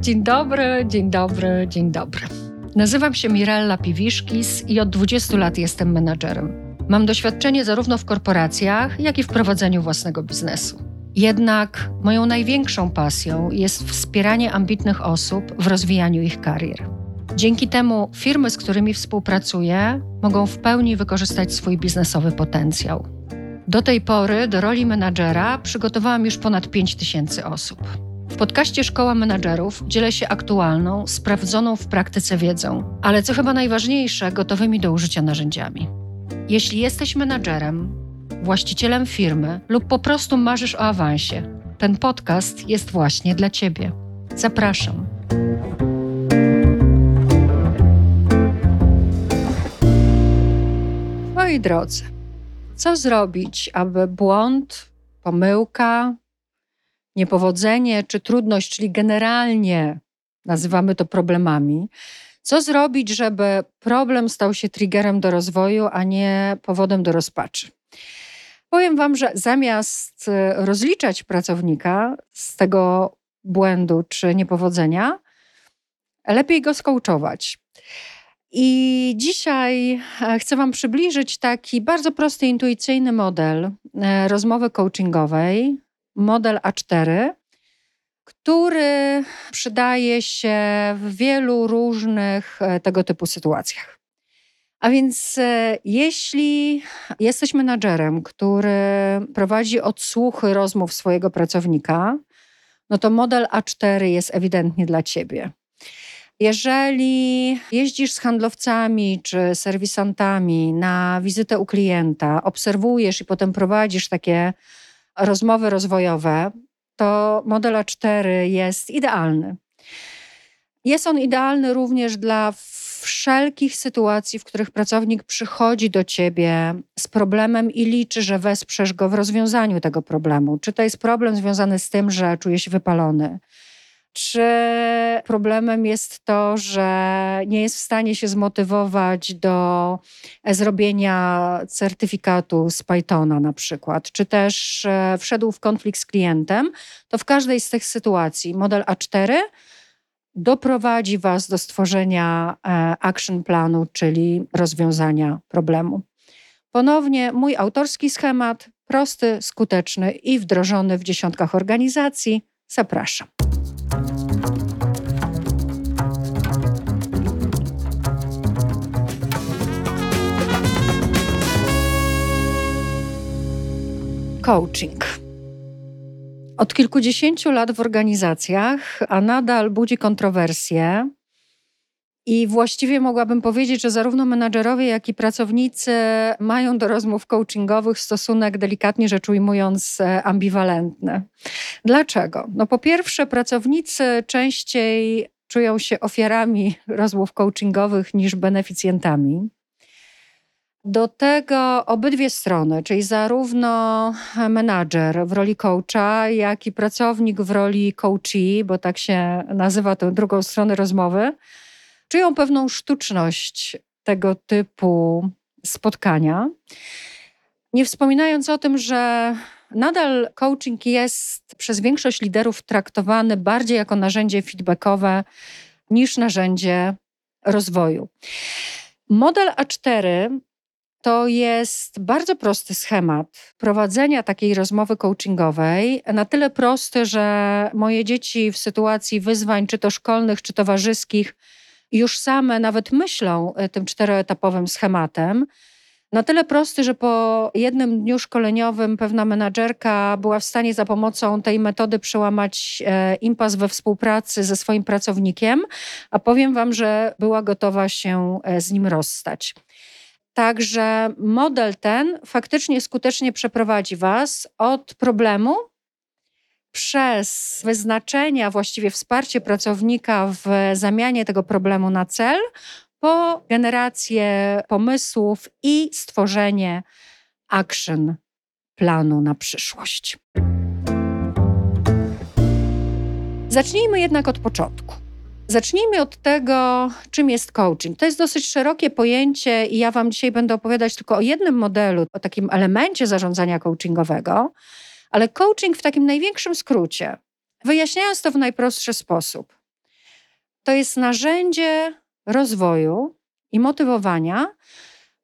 Dzień dobry, dzień dobry, dzień dobry. Nazywam się Mirella Piwiszkis i od 20 lat jestem menadżerem. Mam doświadczenie zarówno w korporacjach, jak i w prowadzeniu własnego biznesu. Jednak moją największą pasją jest wspieranie ambitnych osób w rozwijaniu ich karier. Dzięki temu firmy, z którymi współpracuję, mogą w pełni wykorzystać swój biznesowy potencjał. Do tej pory do roli menadżera przygotowałam już ponad 5 tysięcy osób. W podcaście Szkoła Menadżerów dzielę się aktualną, sprawdzoną w praktyce wiedzą, ale co chyba najważniejsze, gotowymi do użycia narzędziami. Jeśli jesteś menadżerem, właścicielem firmy lub po prostu marzysz o awansie, ten podcast jest właśnie dla Ciebie. Zapraszam. Moi drodzy, co zrobić, aby błąd, pomyłka, niepowodzenie czy trudność, czyli generalnie nazywamy to problemami, co zrobić, żeby problem stał się triggerem do rozwoju, a nie powodem do rozpaczy? Powiem Wam, że zamiast e, rozliczać pracownika z tego błędu czy niepowodzenia, lepiej go skołczować. I dzisiaj e, chcę Wam przybliżyć taki bardzo prosty, intuicyjny model e, rozmowy coachingowej, model A4, który przydaje się w wielu różnych tego typu sytuacjach. A więc jeśli jesteś menadżerem, który prowadzi odsłuchy rozmów swojego pracownika, no to model A4 jest ewidentnie dla ciebie. Jeżeli jeździsz z handlowcami czy serwisantami na wizytę u klienta, obserwujesz i potem prowadzisz takie rozmowy rozwojowe, to model A4 jest idealny. Jest on idealny również dla wszelkich sytuacji, w których pracownik przychodzi do ciebie z problemem i liczy, że wesprzesz go w rozwiązaniu tego problemu. Czy to jest problem związany z tym, że czuje się wypalony? Czy problemem jest to, że nie jest w stanie się zmotywować do zrobienia certyfikatu z Pythona na przykład, czy też e, wszedł w konflikt z klientem, to w każdej z tych sytuacji model A4 doprowadzi Was do stworzenia e, action planu, czyli rozwiązania problemu. Ponownie mój autorski schemat, prosty, skuteczny i wdrożony w dziesiątkach organizacji. Zapraszam. Coaching. Od kilkudziesięciu lat w organizacjach, a nadal budzi kontrowersje. I właściwie mogłabym powiedzieć, że zarówno menadżerowie, jak i pracownicy mają do rozmów coachingowych stosunek, delikatnie rzecz ujmując, e, ambiwalentny. Dlaczego? No po pierwsze, pracownicy częściej czują się ofiarami rozmów coachingowych niż beneficjentami. Do tego obydwie strony, czyli zarówno menadżer w roli coacha, jak i pracownik w roli coachee, bo tak się nazywa tę drugą stronę rozmowy, czują pewną sztuczność tego typu spotkania. Nie wspominając o tym, że nadal coaching jest przez większość liderów traktowany bardziej jako narzędzie feedbackowe niż narzędzie rozwoju. Model A4 to jest bardzo prosty schemat prowadzenia takiej rozmowy coachingowej. Na tyle prosty, że moje dzieci w sytuacji wyzwań, czy to szkolnych, czy towarzyskich, już same nawet myślą e, tym czteroetapowym schematem. Na tyle prosty, że po jednym dniu szkoleniowym pewna menadżerka była w stanie za pomocą tej metody przełamać e, impas we współpracy ze swoim pracownikiem, a powiem Wam, że była gotowa się e, z nim rozstać. Także model ten faktycznie skutecznie przeprowadzi Was od problemu przez wyznaczenie, a właściwie wsparcie pracownika w zamianie tego problemu na cel, po generację pomysłów i stworzenie action planu na przyszłość. Zacznijmy jednak od początku. Zacznijmy od tego, czym jest coaching. To jest dosyć szerokie pojęcie i ja Wam dzisiaj będę opowiadać tylko o jednym modelu, o takim elemencie zarządzania coachingowego, ale coaching w takim największym skrócie, wyjaśniając to w najprostszy sposób. To jest narzędzie rozwoju i motywowania,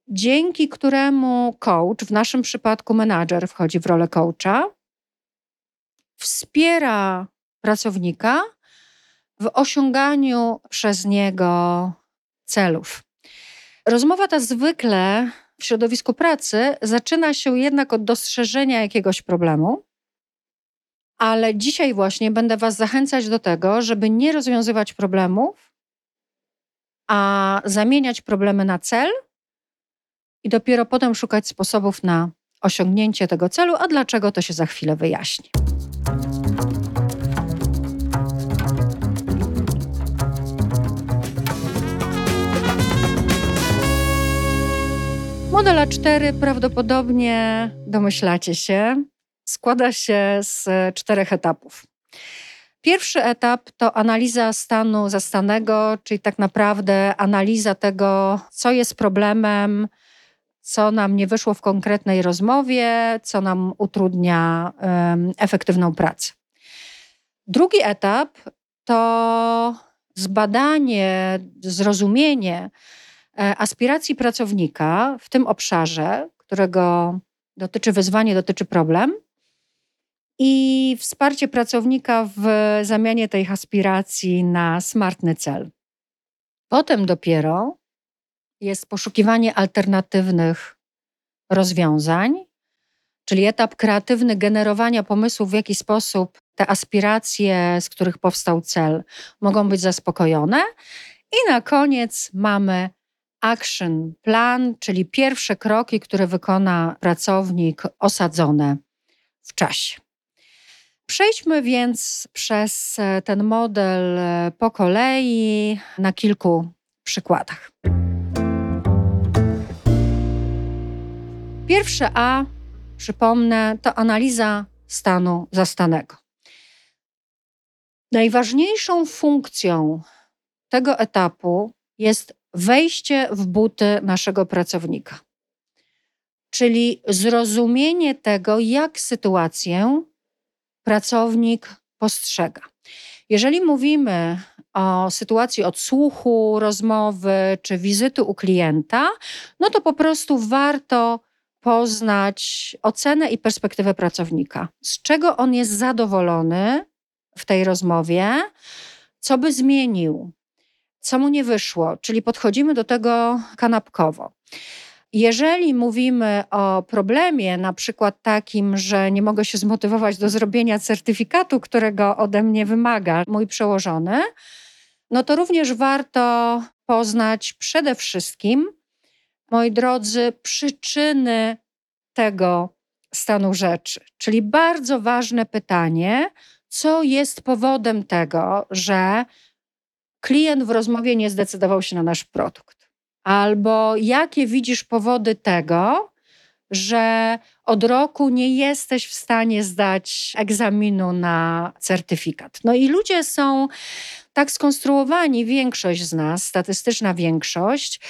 dzięki któremu coach, w naszym przypadku menadżer, wchodzi w rolę coacha, wspiera pracownika w osiąganiu przez niego celów. Rozmowa ta zwykle w środowisku pracy zaczyna się jednak od dostrzeżenia jakiegoś problemu, ale dzisiaj właśnie będę Was zachęcać do tego, żeby nie rozwiązywać problemów, a zamieniać problemy na cel i dopiero potem szukać sposobów na osiągnięcie tego celu, a dlaczego to się za chwilę wyjaśni. Model A4 prawdopodobnie domyślacie się, składa się z czterech etapów. Pierwszy etap to analiza stanu zastanego, czyli tak naprawdę analiza tego, co jest problemem, co nam nie wyszło w konkretnej rozmowie, co nam utrudnia um, efektywną pracę. Drugi etap to zbadanie, zrozumienie e, aspiracji pracownika w tym obszarze, którego dotyczy wyzwanie, dotyczy problem, i wsparcie pracownika w zamianie tej aspiracji na smartny cel. Potem dopiero jest poszukiwanie alternatywnych rozwiązań, czyli etap kreatywny generowania pomysłów, w jaki sposób te aspiracje, z których powstał cel, mogą być zaspokojone. I na koniec mamy action plan, czyli pierwsze kroki, które wykona pracownik osadzone w czasie. Przejdźmy więc przez ten model po kolei na kilku przykładach. Pierwsze A, przypomnę, to analiza stanu zastanego. Najważniejszą funkcją tego etapu jest wejście w buty naszego pracownika, czyli zrozumienie tego, jak sytuację pracownik postrzega. Jeżeli mówimy o sytuacji odsłuchu, rozmowy czy wizyty u klienta, no to po prostu warto poznać ocenę i perspektywę pracownika. Z czego on jest zadowolony w tej rozmowie, co by zmienił, co mu nie wyszło, czyli podchodzimy do tego kanapkowo. Jeżeli mówimy o problemie, na przykład takim, że nie mogę się zmotywować do zrobienia certyfikatu, którego ode mnie wymaga mój przełożony, no to również warto poznać przede wszystkim, moi drodzy, przyczyny tego stanu rzeczy. Czyli bardzo ważne pytanie, co jest powodem tego, że klient w rozmowie nie zdecydował się na nasz produkt? Albo jakie widzisz powody tego, że od roku nie jesteś w stanie zdać egzaminu na certyfikat? No i ludzie są tak skonstruowani, większość z nas, statystyczna większość,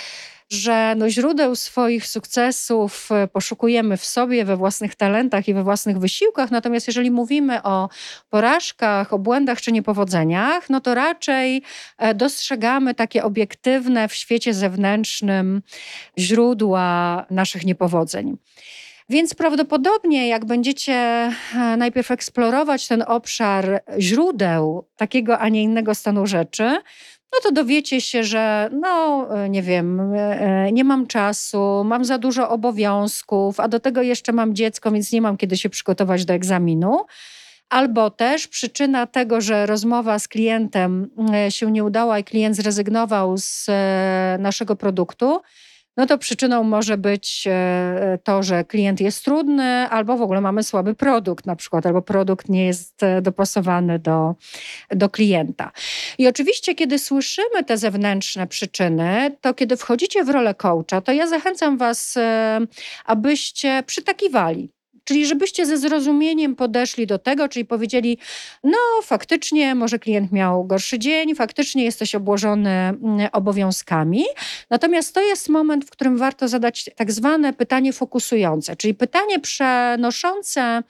że no źródeł swoich sukcesów e, poszukujemy w sobie, we własnych talentach i we własnych wysiłkach. Natomiast jeżeli mówimy o porażkach, o błędach czy niepowodzeniach, no to raczej e, dostrzegamy takie obiektywne w świecie zewnętrznym źródła naszych niepowodzeń. Więc prawdopodobnie, jak będziecie e, najpierw eksplorować ten obszar źródeł takiego, a nie innego stanu rzeczy, no to dowiecie się, że no e, nie wiem, e, e, nie mam czasu, mam za dużo obowiązków, a do tego jeszcze mam dziecko, więc nie mam kiedy się przygotować do egzaminu. Albo też przyczyna tego, że rozmowa z klientem się nie udała i klient zrezygnował z naszego produktu, no to przyczyną może być e, to, że klient jest trudny, albo w ogóle mamy słaby produkt, na przykład, albo produkt nie jest e, dopasowany do, do klienta. I oczywiście, kiedy słyszymy te zewnętrzne przyczyny, to kiedy wchodzicie w rolę coacha, to ja zachęcam Was, e, abyście przytakiwali Czyli żebyście ze zrozumieniem podeszli do tego, czyli powiedzieli, no faktycznie może klient miał gorszy dzień, faktycznie jesteś obłożony mm, obowiązkami. Natomiast to jest moment, w którym warto zadać tak zwane pytanie fokusujące, czyli pytanie przenoszące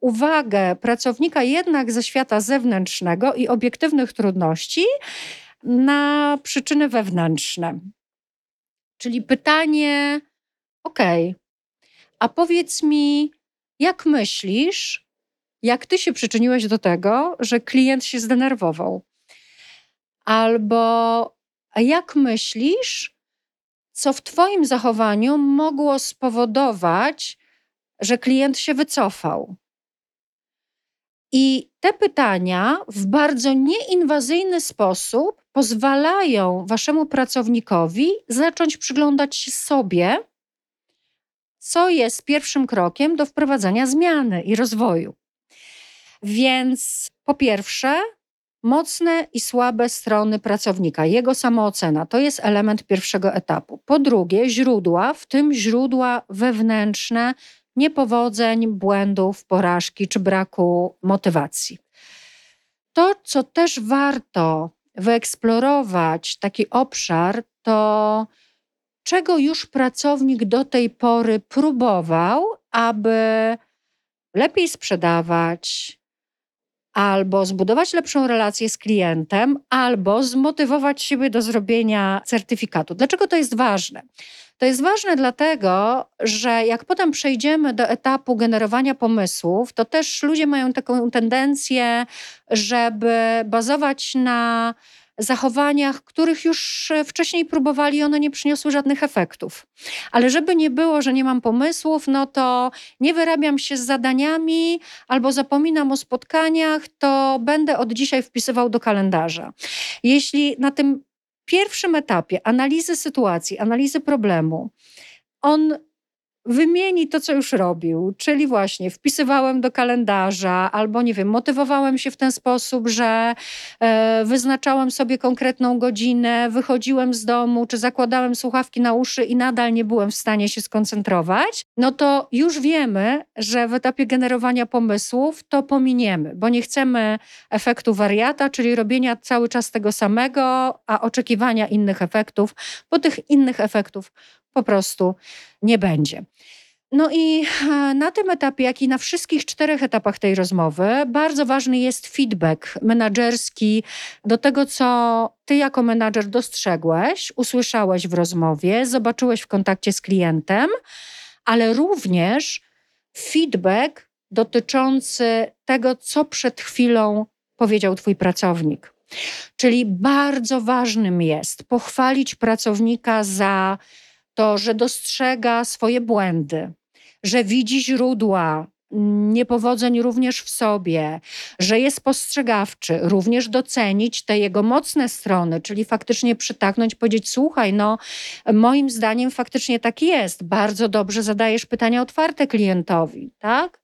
uwagę pracownika jednak ze świata zewnętrznego i obiektywnych trudności na przyczyny wewnętrzne. Czyli pytanie, ok, a powiedz mi, jak myślisz, jak ty się przyczyniłeś do tego, że klient się zdenerwował? Albo jak myślisz, co w Twoim zachowaniu mogło spowodować, że klient się wycofał? I te pytania w bardzo nieinwazyjny sposób pozwalają Waszemu pracownikowi zacząć przyglądać się sobie, co jest pierwszym krokiem do wprowadzania zmiany i rozwoju. Więc po pierwsze, mocne i słabe strony pracownika, jego samoocena to jest element pierwszego etapu. Po drugie, źródła, w tym źródła wewnętrzne niepowodzeń, błędów, porażki czy braku motywacji. To, co też warto wyeksplorować, taki obszar, to czego już pracownik do tej pory próbował, aby lepiej sprzedawać, albo zbudować lepszą relację z klientem, albo zmotywować siebie do zrobienia certyfikatu. Dlaczego to jest ważne? To jest ważne dlatego, że jak potem przejdziemy do etapu generowania pomysłów, to też ludzie mają taką tendencję, żeby bazować na zachowaniach, których już wcześniej próbowali, one nie przyniosły żadnych efektów. Ale żeby nie było, że nie mam pomysłów, no to nie wyrabiam się z zadaniami albo zapominam o spotkaniach, to będę od dzisiaj wpisywał do kalendarza. Jeśli na tym pierwszym etapie analizy sytuacji, analizy problemu, on wymieni to, co już robił, czyli właśnie wpisywałem do kalendarza, albo nie wiem, motywowałem się w ten sposób, że e, wyznaczałem sobie konkretną godzinę, wychodziłem z domu, czy zakładałem słuchawki na uszy i nadal nie byłem w stanie się skoncentrować, no to już wiemy, że w etapie generowania pomysłów to pominiemy, bo nie chcemy efektu wariata, czyli robienia cały czas tego samego, a oczekiwania innych efektów, bo tych innych efektów po prostu nie będzie. No i e, na tym etapie, jak i na wszystkich czterech etapach tej rozmowy, bardzo ważny jest feedback menedżerski do tego, co ty jako menadżer dostrzegłeś, usłyszałeś w rozmowie, zobaczyłeś w kontakcie z klientem, ale również feedback dotyczący tego, co przed chwilą powiedział twój pracownik. Czyli bardzo ważnym jest pochwalić pracownika za to, że dostrzega swoje błędy, że widzi źródła niepowodzeń również w sobie, że jest postrzegawczy, również docenić te jego mocne strony, czyli faktycznie przytaknąć, powiedzieć: Słuchaj, no, moim zdaniem faktycznie tak jest. Bardzo dobrze zadajesz pytania otwarte klientowi, tak?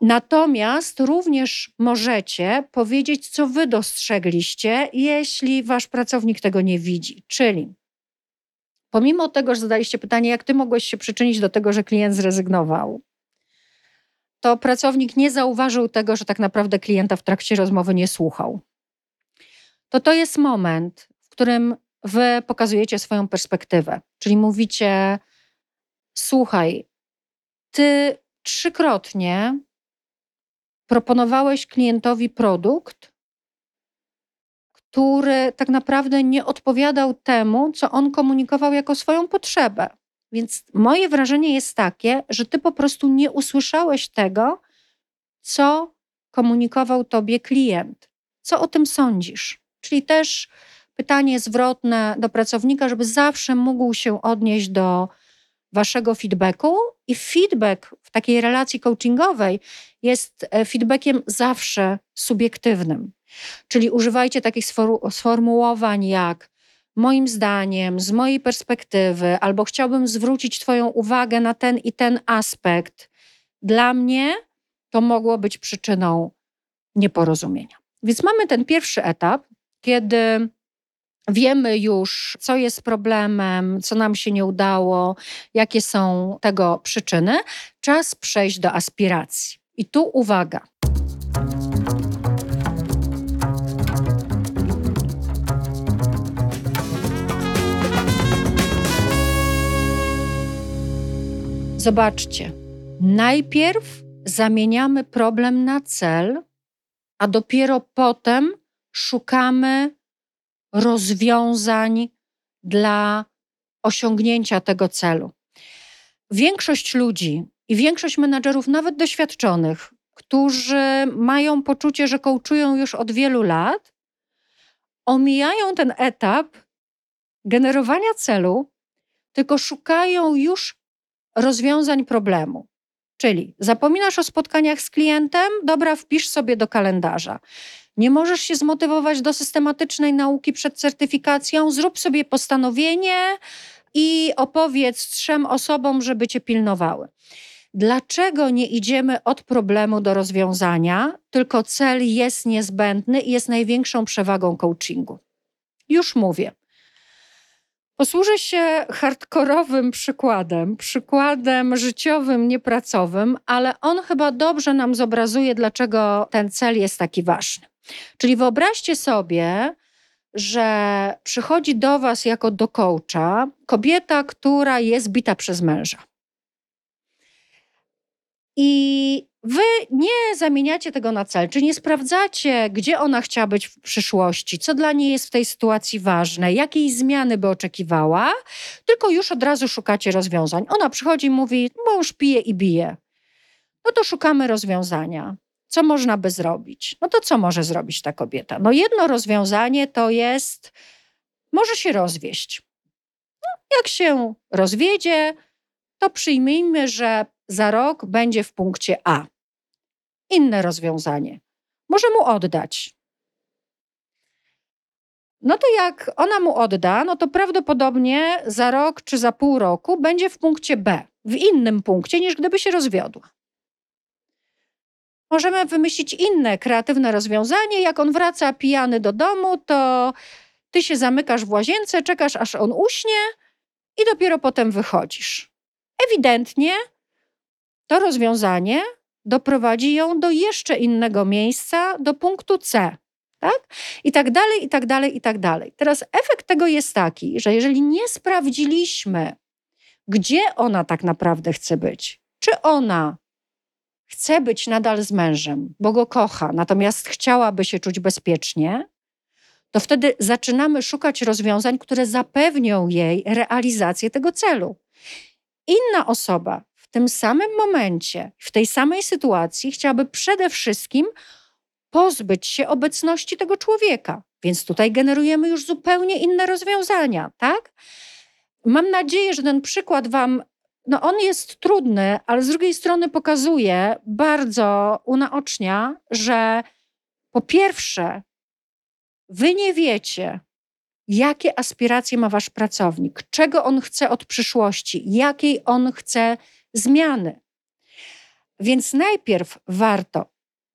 Natomiast również możecie powiedzieć, co wy dostrzegliście, jeśli wasz pracownik tego nie widzi. Czyli pomimo tego, że zadaliście pytanie, jak ty mogłeś się przyczynić do tego, że klient zrezygnował, to pracownik nie zauważył tego, że tak naprawdę klienta w trakcie rozmowy nie słuchał. To to jest moment, w którym wy pokazujecie swoją perspektywę, czyli mówicie: Słuchaj, ty trzykrotnie proponowałeś klientowi produkt, który tak naprawdę nie odpowiadał temu, co on komunikował jako swoją potrzebę. Więc moje wrażenie jest takie, że ty po prostu nie usłyszałeś tego, co komunikował tobie klient. Co o tym sądzisz? Czyli też pytanie zwrotne do pracownika, żeby zawsze mógł się odnieść do waszego feedbacku i feedback w takiej relacji coachingowej jest e, feedbackiem zawsze subiektywnym. Czyli używajcie takich sformułowań jak moim zdaniem, z mojej perspektywy, albo chciałbym zwrócić Twoją uwagę na ten i ten aspekt. Dla mnie to mogło być przyczyną nieporozumienia. Więc mamy ten pierwszy etap, kiedy wiemy już, co jest problemem, co nam się nie udało, jakie są tego przyczyny, czas przejść do aspiracji. I tu uwaga. Zobaczcie, najpierw zamieniamy problem na cel, a dopiero potem szukamy rozwiązań dla osiągnięcia tego celu. Większość ludzi i większość menadżerów, nawet doświadczonych, którzy mają poczucie, że kołczują już od wielu lat, omijają ten etap generowania celu, tylko szukają już rozwiązań problemu. Czyli zapominasz o spotkaniach z klientem, dobra, wpisz sobie do kalendarza. Nie możesz się zmotywować do systematycznej nauki przed certyfikacją, zrób sobie postanowienie i opowiedz trzem osobom, żeby cię pilnowały. Dlaczego nie idziemy od problemu do rozwiązania, tylko cel jest niezbędny i jest największą przewagą coachingu? Już mówię. Posłużę się hardkorowym przykładem, przykładem życiowym, niepracowym, ale on chyba dobrze nam zobrazuje, dlaczego ten cel jest taki ważny. Czyli wyobraźcie sobie, że przychodzi do Was jako do coacha kobieta, która jest bita przez męża. I wy nie zamieniacie tego na cel, czy nie sprawdzacie, gdzie ona chciała być w przyszłości, co dla niej jest w tej sytuacji ważne, jakiej zmiany by oczekiwała, tylko już od razu szukacie rozwiązań. Ona przychodzi i mówi: Mąż pije i bije. No to szukamy rozwiązania. Co można by zrobić? No to co może zrobić ta kobieta? No jedno rozwiązanie to jest, może się rozwieść. No, jak się rozwiedzie, to przyjmijmy, że za rok będzie w punkcie A. Inne rozwiązanie. Może mu oddać. No to jak ona mu odda, no to prawdopodobnie za rok czy za pół roku będzie w punkcie B, w innym punkcie niż gdyby się rozwiodła. Możemy wymyślić inne kreatywne rozwiązanie. Jak on wraca pijany do domu, to ty się zamykasz w łazience, czekasz aż on uśnie i dopiero potem wychodzisz. Ewidentnie to rozwiązanie doprowadzi ją do jeszcze innego miejsca, do punktu C. Tak? I tak dalej, i tak dalej, i tak dalej. Teraz efekt tego jest taki, że jeżeli nie sprawdziliśmy, gdzie ona tak naprawdę chce być, czy ona chce być nadal z mężem, bo go kocha, natomiast chciałaby się czuć bezpiecznie, to wtedy zaczynamy szukać rozwiązań, które zapewnią jej realizację tego celu. Inna osoba w tym samym momencie, w tej samej sytuacji chciałaby przede wszystkim pozbyć się obecności tego człowieka. Więc tutaj generujemy już zupełnie inne rozwiązania, tak? Mam nadzieję, że ten przykład Wam no on jest trudny, ale z drugiej strony pokazuje, bardzo unaocznia, że po pierwsze, wy nie wiecie, jakie aspiracje ma wasz pracownik, czego on chce od przyszłości, jakiej on chce zmiany. Więc najpierw warto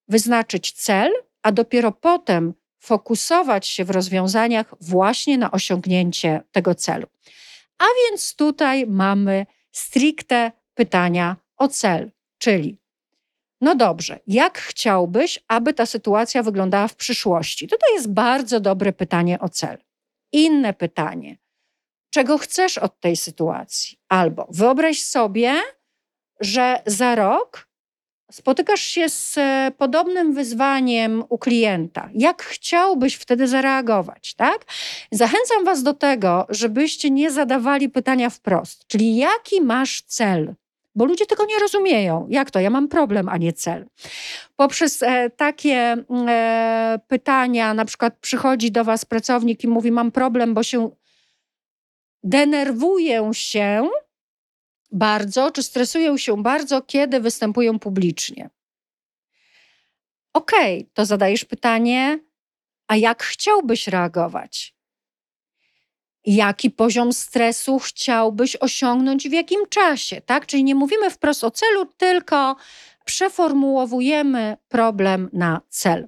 wyznaczyć cel, a dopiero potem fokusować się w rozwiązaniach właśnie na osiągnięcie tego celu. A więc tutaj mamy stricte pytania o cel, czyli no dobrze, jak chciałbyś, aby ta sytuacja wyglądała w przyszłości? To jest bardzo dobre pytanie o cel. Inne pytanie, czego chcesz od tej sytuacji? Albo wyobraź sobie, że za rok spotykasz się z e, podobnym wyzwaniem u klienta. Jak chciałbyś wtedy zareagować, tak? Zachęcam Was do tego, żebyście nie zadawali pytania wprost, czyli jaki masz cel? Bo ludzie tego nie rozumieją. Jak to? Ja mam problem, a nie cel. Poprzez e, takie mm, e, pytania, na przykład przychodzi do Was pracownik i mówi: Mam problem, bo się denerwuję się, bardzo, czy stresują się bardzo, kiedy występują publicznie. Okej, okay, to zadajesz pytanie, a jak chciałbyś reagować? Jaki poziom stresu chciałbyś osiągnąć w jakim czasie, tak? Czyli nie mówimy wprost o celu, tylko przeformułowujemy problem na cel.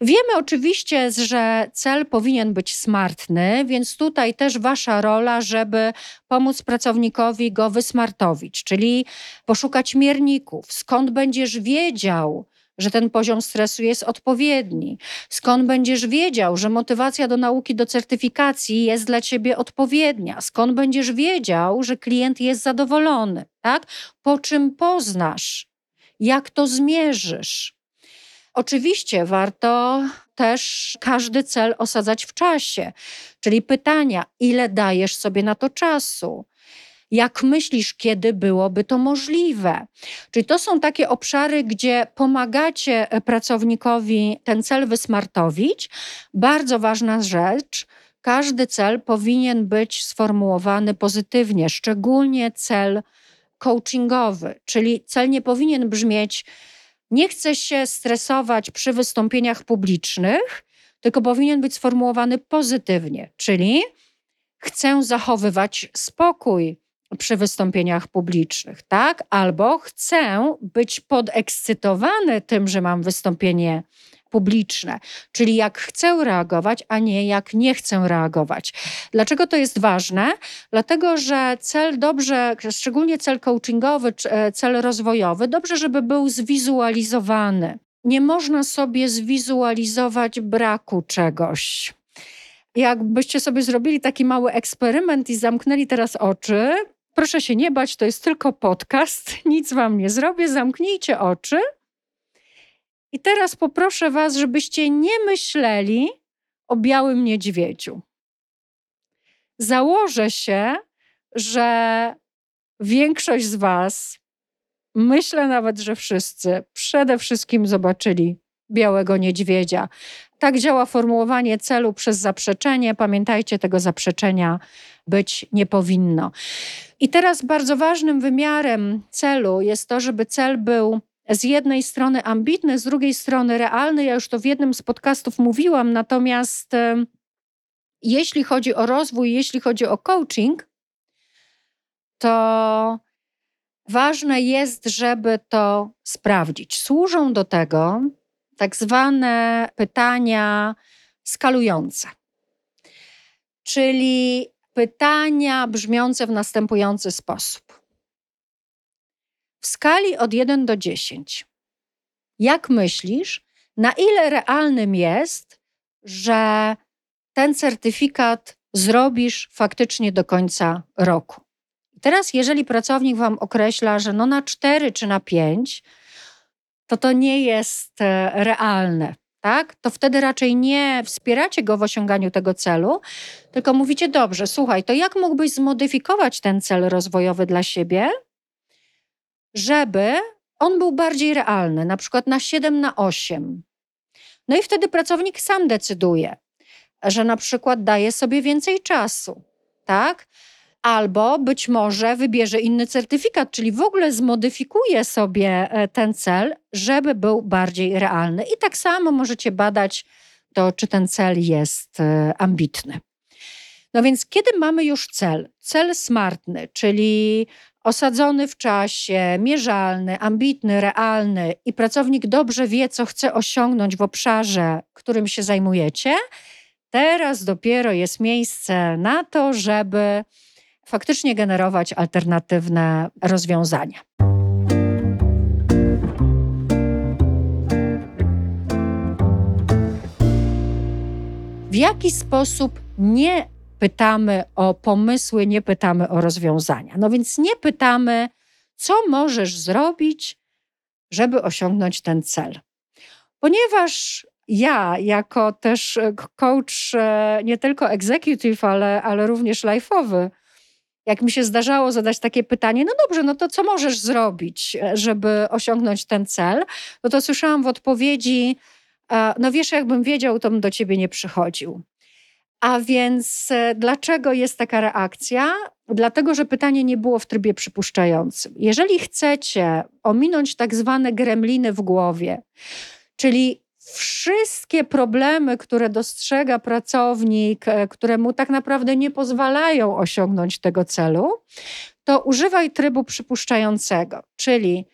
Wiemy oczywiście, że cel powinien być smartny, więc tutaj też Wasza rola, żeby pomóc pracownikowi go wysmartowić, czyli poszukać mierników, skąd będziesz wiedział, że ten poziom stresu jest odpowiedni? Skąd będziesz wiedział, że motywacja do nauki, do certyfikacji jest dla ciebie odpowiednia? Skąd będziesz wiedział, że klient jest zadowolony? Tak? Po czym poznasz? Jak to zmierzysz? Oczywiście warto też każdy cel osadzać w czasie, czyli pytania, ile dajesz sobie na to czasu? Jak myślisz, kiedy byłoby to możliwe? Czyli to są takie obszary, gdzie pomagacie e, pracownikowi ten cel wysmartowić. Bardzo ważna rzecz. Każdy cel powinien być sformułowany pozytywnie, szczególnie cel coachingowy, czyli cel nie powinien brzmieć: Nie chcę się stresować przy wystąpieniach publicznych, tylko powinien być sformułowany pozytywnie, czyli chcę zachowywać spokój przy wystąpieniach publicznych, tak? Albo chcę być podekscytowany tym, że mam wystąpienie publiczne, czyli jak chcę reagować, a nie jak nie chcę reagować. Dlaczego to jest ważne? Dlatego, że cel dobrze, szczególnie cel coachingowy, e, cel rozwojowy, dobrze, żeby był zwizualizowany. Nie można sobie zwizualizować braku czegoś. Jakbyście sobie zrobili taki mały eksperyment i zamknęli teraz oczy, Proszę się nie bać, to jest tylko podcast, nic wam nie zrobię, zamknijcie oczy. I teraz poproszę was, żebyście nie myśleli o białym niedźwiedziu. Założę się, że większość z was, myślę nawet, że wszyscy, przede wszystkim zobaczyli białego niedźwiedzia. Tak działa formułowanie celu przez zaprzeczenie. Pamiętajcie, tego zaprzeczenia być nie powinno. I teraz bardzo ważnym wymiarem celu jest to, żeby cel był z jednej strony ambitny, z drugiej strony realny. Ja już to w jednym z podcastów mówiłam, natomiast jeśli chodzi o rozwój, jeśli chodzi o coaching, to ważne jest, żeby to sprawdzić. Służą do tego tak zwane pytania skalujące. Czyli pytania brzmiące w następujący sposób. W skali od 1 do 10, jak myślisz, na ile realnym jest, że ten certyfikat zrobisz faktycznie do końca roku? teraz, jeżeli pracownik Wam określa, że no na 4 czy na 5, to to nie jest e, realne tak, to wtedy raczej nie wspieracie go w osiąganiu tego celu, tylko mówicie: Dobrze, słuchaj, to jak mógłbyś zmodyfikować ten cel rozwojowy dla siebie, żeby on był bardziej realny, na przykład na 7 na 8. No i wtedy pracownik sam decyduje, że na przykład daje sobie więcej czasu, tak? albo być może wybierze inny certyfikat, czyli w ogóle zmodyfikuje sobie e, ten cel, żeby był bardziej realny. I tak samo możecie badać to, czy ten cel jest e, ambitny. No więc, kiedy mamy już cel, cel smartny, czyli osadzony w czasie, mierzalny, ambitny, realny i pracownik dobrze wie, co chce osiągnąć w obszarze, którym się zajmujecie, teraz dopiero jest miejsce na to, żeby faktycznie generować alternatywne rozwiązania. W jaki sposób nie pytamy o pomysły, nie pytamy o rozwiązania? No więc nie pytamy, co możesz zrobić, żeby osiągnąć ten cel. Ponieważ ja, jako też coach e, nie tylko executive, ale, ale również life'owy, jak mi się zdarzało zadać takie pytanie, no dobrze, no to co możesz zrobić, e, żeby osiągnąć ten cel? No to słyszałam w odpowiedzi, e, no wiesz, jakbym wiedział, to bym do ciebie nie przychodził. A więc e, dlaczego jest taka reakcja? Dlatego, że pytanie nie było w trybie przypuszczającym. Jeżeli chcecie ominąć tak zwane gremliny w głowie, czyli wszystkie problemy, które dostrzega pracownik, e, które mu tak naprawdę nie pozwalają osiągnąć tego celu, to używaj trybu przypuszczającego, czyli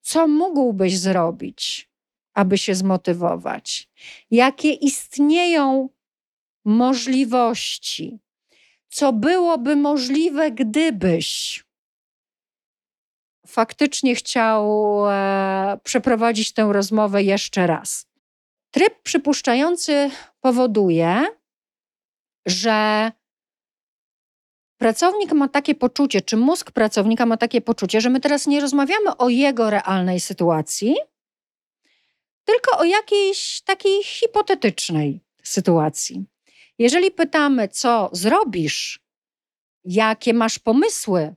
co mógłbyś zrobić, aby się zmotywować? Jakie istnieją możliwości? Co byłoby możliwe, gdybyś faktycznie chciał e, przeprowadzić tę rozmowę jeszcze raz? Tryb przypuszczający powoduje, że pracownik ma takie poczucie, czy mózg pracownika ma takie poczucie, że my teraz nie rozmawiamy o jego realnej sytuacji, tylko o jakiejś takiej hipotetycznej sytuacji. Jeżeli pytamy, co zrobisz, jakie masz pomysły,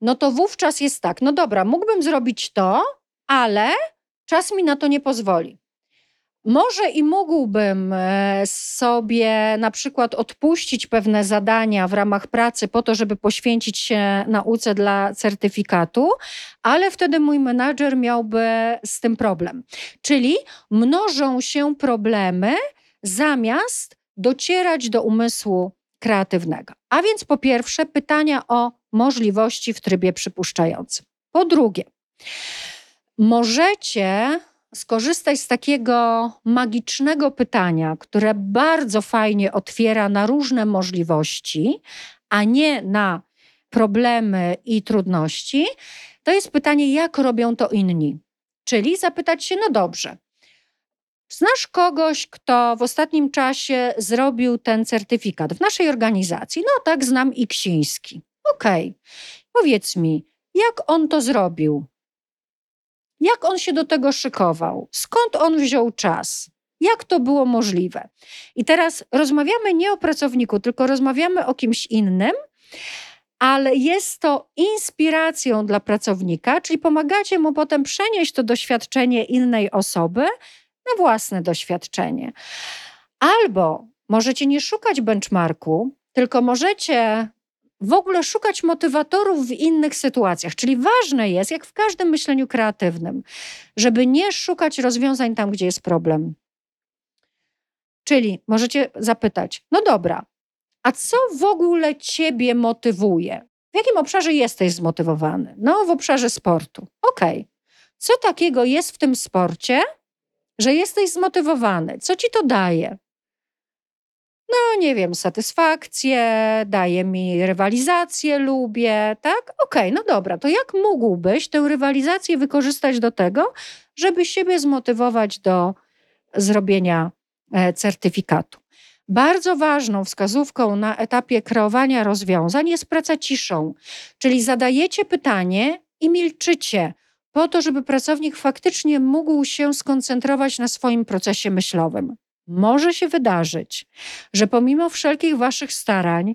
no to wówczas jest tak, no dobra, mógłbym zrobić to, ale czas mi na to nie pozwoli. Może i mógłbym e, sobie na przykład odpuścić pewne zadania w ramach pracy po to, żeby poświęcić się nauce dla certyfikatu, ale wtedy mój menadżer miałby z tym problem. Czyli mnożą się problemy zamiast docierać do umysłu kreatywnego. A więc po pierwsze pytania o możliwości w trybie przypuszczającym. Po drugie, możecie skorzystać z takiego magicznego pytania, które bardzo fajnie otwiera na różne możliwości, a nie na problemy i trudności. To jest pytanie, jak robią to inni. Czyli zapytać się, no dobrze, Znasz kogoś, kto w ostatnim czasie zrobił ten certyfikat w naszej organizacji? No tak, znam Iksiński. Okej, okay. powiedz mi, jak on to zrobił? Jak on się do tego szykował? Skąd on wziął czas? Jak to było możliwe? I teraz rozmawiamy nie o pracowniku, tylko rozmawiamy o kimś innym, ale jest to inspiracją dla pracownika, czyli pomagacie mu potem przenieść to doświadczenie innej osoby na własne doświadczenie. Albo możecie nie szukać benchmarku, tylko możecie w ogóle szukać motywatorów w innych sytuacjach. Czyli ważne jest, jak w każdym myśleniu kreatywnym, żeby nie szukać rozwiązań tam, gdzie jest problem. Czyli możecie zapytać: No dobra, a co w ogóle ciebie motywuje? W jakim obszarze jesteś zmotywowany? No, w obszarze sportu. Okej. Okay. Co takiego jest w tym sporcie, że jesteś zmotywowany? Co ci to daje? no nie wiem, satysfakcję, daje mi rywalizację, lubię, tak? Okej, okay, no dobra, to jak mógłbyś tę rywalizację wykorzystać do tego, żeby siebie zmotywować do zrobienia e, certyfikatu? Bardzo ważną wskazówką na etapie kreowania rozwiązań jest praca ciszą, czyli zadajecie pytanie i milczycie, po to, żeby pracownik faktycznie mógł się skoncentrować na swoim procesie myślowym może się wydarzyć, że pomimo wszelkich waszych starań,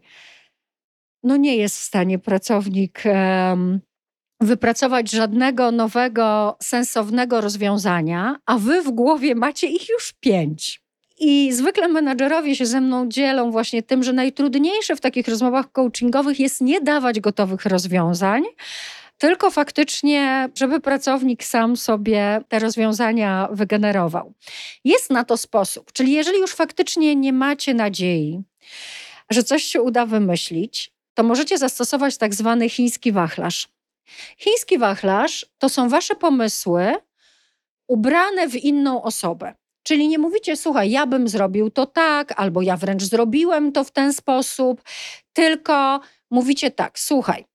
no nie jest w stanie pracownik um, wypracować żadnego nowego, sensownego rozwiązania, a wy w głowie macie ich już pięć. I zwykle menadżerowie się ze mną dzielą właśnie tym, że najtrudniejsze w takich rozmowach coachingowych jest nie dawać gotowych rozwiązań, tylko faktycznie, żeby pracownik sam sobie te rozwiązania wygenerował. Jest na to sposób, czyli jeżeli już faktycznie nie macie nadziei, że coś się uda wymyślić, to możecie zastosować tak zwany chiński wachlarz. Chiński wachlarz to są wasze pomysły ubrane w inną osobę. Czyli nie mówicie, słuchaj, ja bym zrobił to tak, albo ja wręcz zrobiłem to w ten sposób, tylko mówicie tak, słuchaj,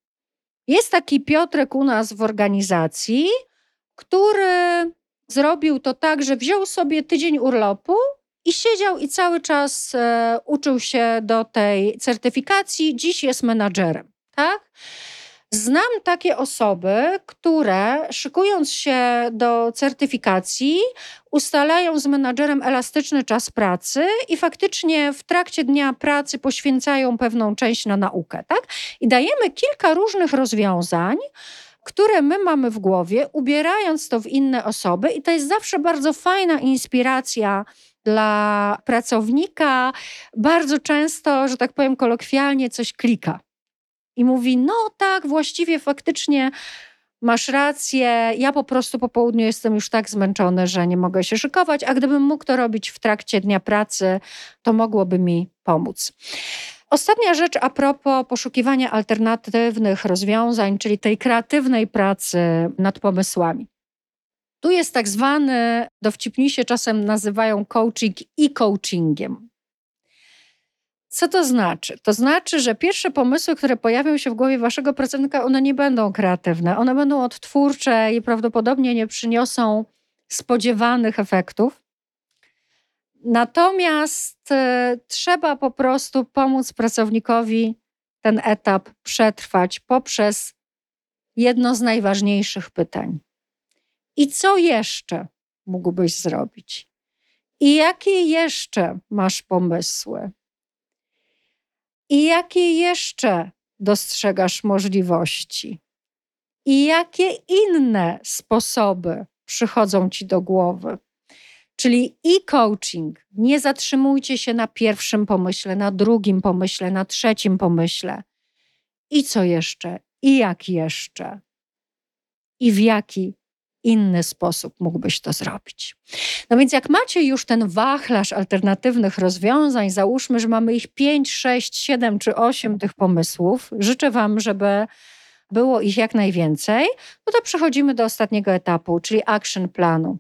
jest taki Piotrek u nas w organizacji, który zrobił to tak, że wziął sobie tydzień urlopu i siedział i cały czas e, uczył się do tej certyfikacji. Dziś jest menadżerem, tak? Znam takie osoby, które szykując się do certyfikacji, ustalają z menadżerem elastyczny czas pracy i faktycznie w trakcie dnia pracy poświęcają pewną część na naukę. Tak? I dajemy kilka różnych rozwiązań, które my mamy w głowie, ubierając to w inne osoby, i to jest zawsze bardzo fajna inspiracja dla pracownika. Bardzo często, że tak powiem kolokwialnie, coś klika i mówi: No tak, właściwie faktycznie masz rację, ja po prostu po południu jestem już tak zmęczony, że nie mogę się szykować, a gdybym mógł to robić w trakcie dnia pracy, to mogłoby mi pomóc. Ostatnia rzecz a propos poszukiwania alternatywnych rozwiązań, czyli tej kreatywnej pracy nad pomysłami. Tu jest tak zwany, dowcipnisie czasem nazywają coaching i coachingiem. Co to znaczy? To znaczy, że pierwsze pomysły, które pojawią się w głowie waszego pracownika, one nie będą kreatywne, one będą odtwórcze i prawdopodobnie nie przyniosą spodziewanych efektów. Natomiast y, trzeba po prostu pomóc pracownikowi ten etap przetrwać poprzez jedno z najważniejszych pytań. I co jeszcze mógłbyś zrobić? I jakie jeszcze masz pomysły? I jakie jeszcze dostrzegasz możliwości? I jakie inne sposoby przychodzą ci do głowy? Czyli i coaching. Nie zatrzymujcie się na pierwszym pomyśle, na drugim pomyśle, na trzecim pomyśle. I co jeszcze? I jak jeszcze? I w jaki inny sposób mógłbyś to zrobić. No więc jak macie już ten wachlarz alternatywnych rozwiązań, załóżmy, że mamy ich 5, 6, 7 czy 8 tych pomysłów, życzę Wam, żeby było ich jak najwięcej, no to przechodzimy do ostatniego etapu, czyli action planu.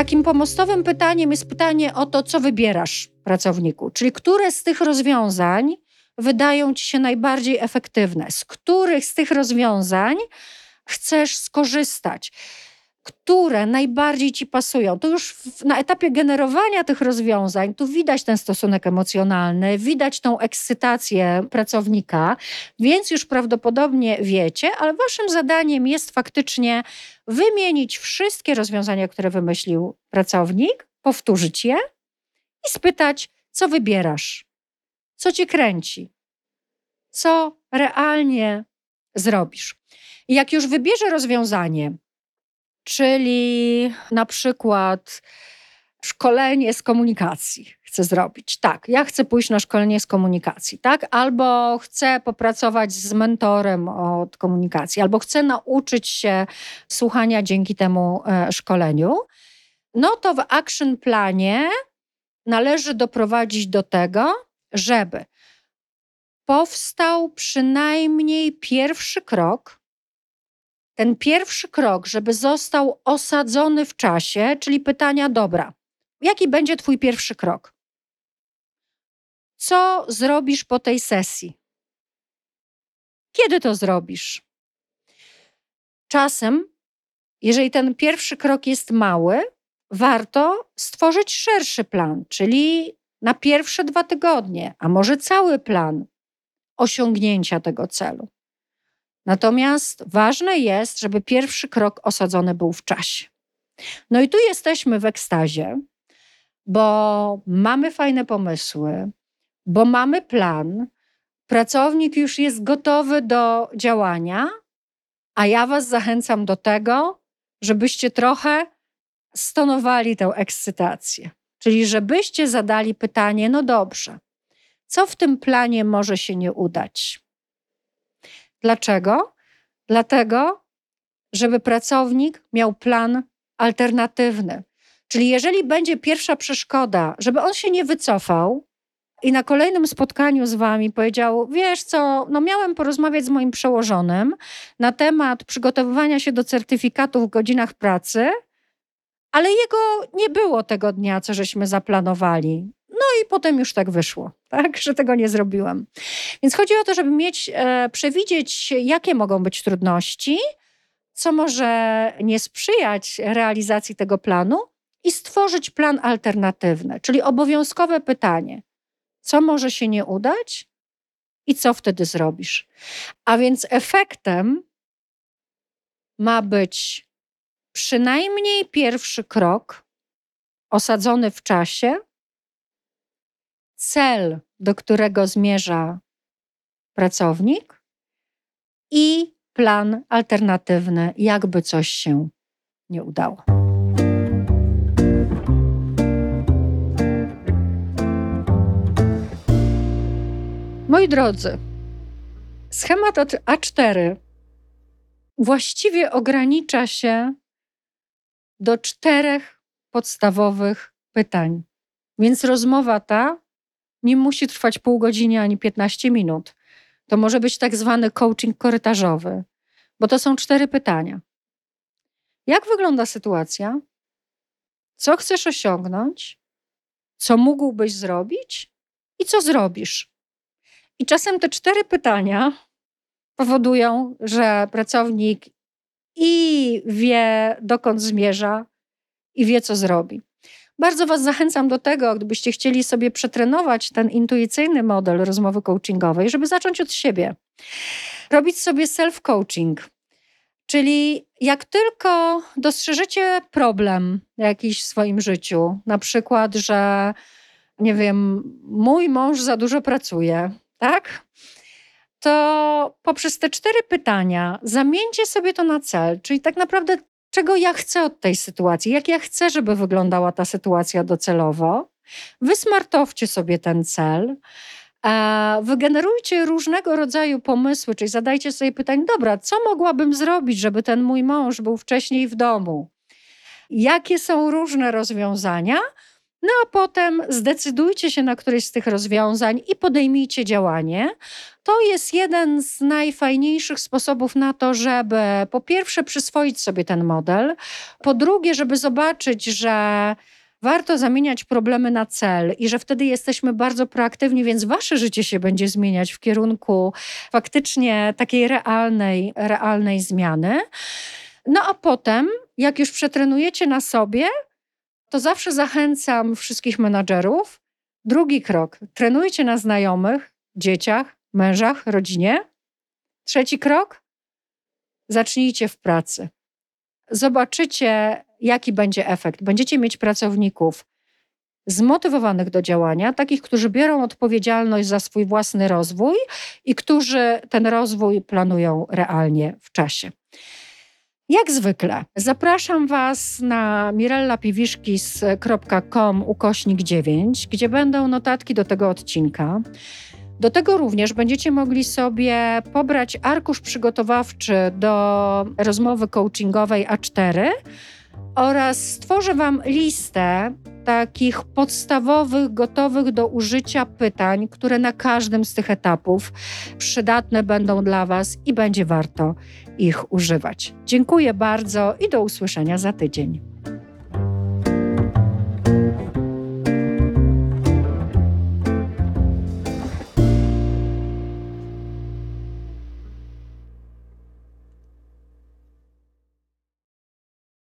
Takim pomostowym pytaniem jest pytanie o to, co wybierasz pracowniku, czyli które z tych rozwiązań wydają ci się najbardziej efektywne, z których z tych rozwiązań chcesz skorzystać które najbardziej ci pasują. To już na etapie generowania tych rozwiązań, tu widać ten stosunek emocjonalny, widać tą ekscytację pracownika, więc już prawdopodobnie wiecie, ale waszym zadaniem jest faktycznie wymienić wszystkie rozwiązania, które wymyślił pracownik, powtórzyć je i spytać, co wybierasz, co cię kręci, co realnie zrobisz. I jak już wybierze rozwiązanie, czyli na przykład szkolenie z komunikacji chcę zrobić. Tak, ja chcę pójść na szkolenie z komunikacji, tak? Albo chcę popracować z mentorem od komunikacji, albo chcę nauczyć się słuchania dzięki temu e, szkoleniu. No to w action planie należy doprowadzić do tego, żeby powstał przynajmniej pierwszy krok, ten pierwszy krok, żeby został osadzony w czasie, czyli pytania, dobra, jaki będzie Twój pierwszy krok? Co zrobisz po tej sesji? Kiedy to zrobisz? Czasem, jeżeli ten pierwszy krok jest mały, warto stworzyć szerszy plan, czyli na pierwsze dwa tygodnie, a może cały plan osiągnięcia tego celu. Natomiast ważne jest, żeby pierwszy krok osadzony był w czasie. No i tu jesteśmy w ekstazie, bo mamy fajne pomysły, bo mamy plan, pracownik już jest gotowy do działania, a ja Was zachęcam do tego, żebyście trochę stonowali tę ekscytację. Czyli żebyście zadali pytanie: no dobrze, co w tym planie może się nie udać? Dlaczego? Dlatego, żeby pracownik miał plan alternatywny. Czyli jeżeli będzie pierwsza przeszkoda, żeby on się nie wycofał i na kolejnym spotkaniu z wami powiedział: Wiesz co, no miałem porozmawiać z moim przełożonym na temat przygotowywania się do certyfikatu w godzinach pracy, ale jego nie było tego dnia, co żeśmy zaplanowali. No i potem już tak wyszło, tak, że tego nie zrobiłam. Więc chodzi o to, żeby mieć, e, przewidzieć, jakie mogą być trudności, co może nie sprzyjać realizacji tego planu i stworzyć plan alternatywny, czyli obowiązkowe pytanie: co może się nie udać i co wtedy zrobisz? A więc efektem ma być przynajmniej pierwszy krok osadzony w czasie cel, do którego zmierza pracownik i plan alternatywny, jakby coś się nie udało. Moi drodzy, schemat A4 właściwie ogranicza się do czterech podstawowych pytań Więc rozmowa ta nie musi trwać pół godziny ani 15 minut. To może być tak zwany coaching korytarzowy, bo to są cztery pytania. Jak wygląda sytuacja? Co chcesz osiągnąć? Co mógłbyś zrobić? I co zrobisz? I czasem te cztery pytania powodują, że pracownik i wie, dokąd zmierza, i wie, co zrobi. Bardzo Was zachęcam do tego, gdybyście chcieli sobie przetrenować ten intuicyjny model rozmowy coachingowej, żeby zacząć od siebie. Robić sobie self-coaching. Czyli jak tylko dostrzeżecie problem jakiś w swoim życiu, na przykład, że nie wiem, mój mąż za dużo pracuje, tak? To poprzez te cztery pytania zamieńcie sobie to na cel, czyli tak naprawdę czego ja chcę od tej sytuacji, jak ja chcę, żeby wyglądała ta sytuacja docelowo. Wysmartowcie sobie ten cel. Wygenerujcie różnego rodzaju pomysły, czyli zadajcie sobie pytanie, dobra, co mogłabym zrobić, żeby ten mój mąż był wcześniej w domu? Jakie są różne rozwiązania? No a potem zdecydujcie się na któreś z tych rozwiązań i podejmijcie działanie. To jest jeden z najfajniejszych sposobów na to, żeby po pierwsze przyswoić sobie ten model, po drugie, żeby zobaczyć, że warto zamieniać problemy na cel i że wtedy jesteśmy bardzo proaktywni, więc wasze życie się będzie zmieniać w kierunku faktycznie takiej realnej, realnej zmiany. No a potem, jak już przetrenujecie na sobie, to zawsze zachęcam wszystkich menadżerów. Drugi krok: trenujcie na znajomych, dzieciach, mężach, rodzinie. Trzeci krok: zacznijcie w pracy. Zobaczycie, jaki będzie efekt. Będziecie mieć pracowników zmotywowanych do działania, takich, którzy biorą odpowiedzialność za swój własny rozwój i którzy ten rozwój planują realnie w czasie. Jak zwykle zapraszam Was na mirellapiwiszkis.com ukośnik 9, gdzie będą notatki do tego odcinka. Do tego również będziecie mogli sobie pobrać arkusz przygotowawczy do rozmowy coachingowej A4 oraz stworzę Wam listę takich podstawowych, gotowych do użycia pytań, które na każdym z tych etapów przydatne będą dla Was i będzie warto ich używać. Dziękuję bardzo i do usłyszenia za tydzień.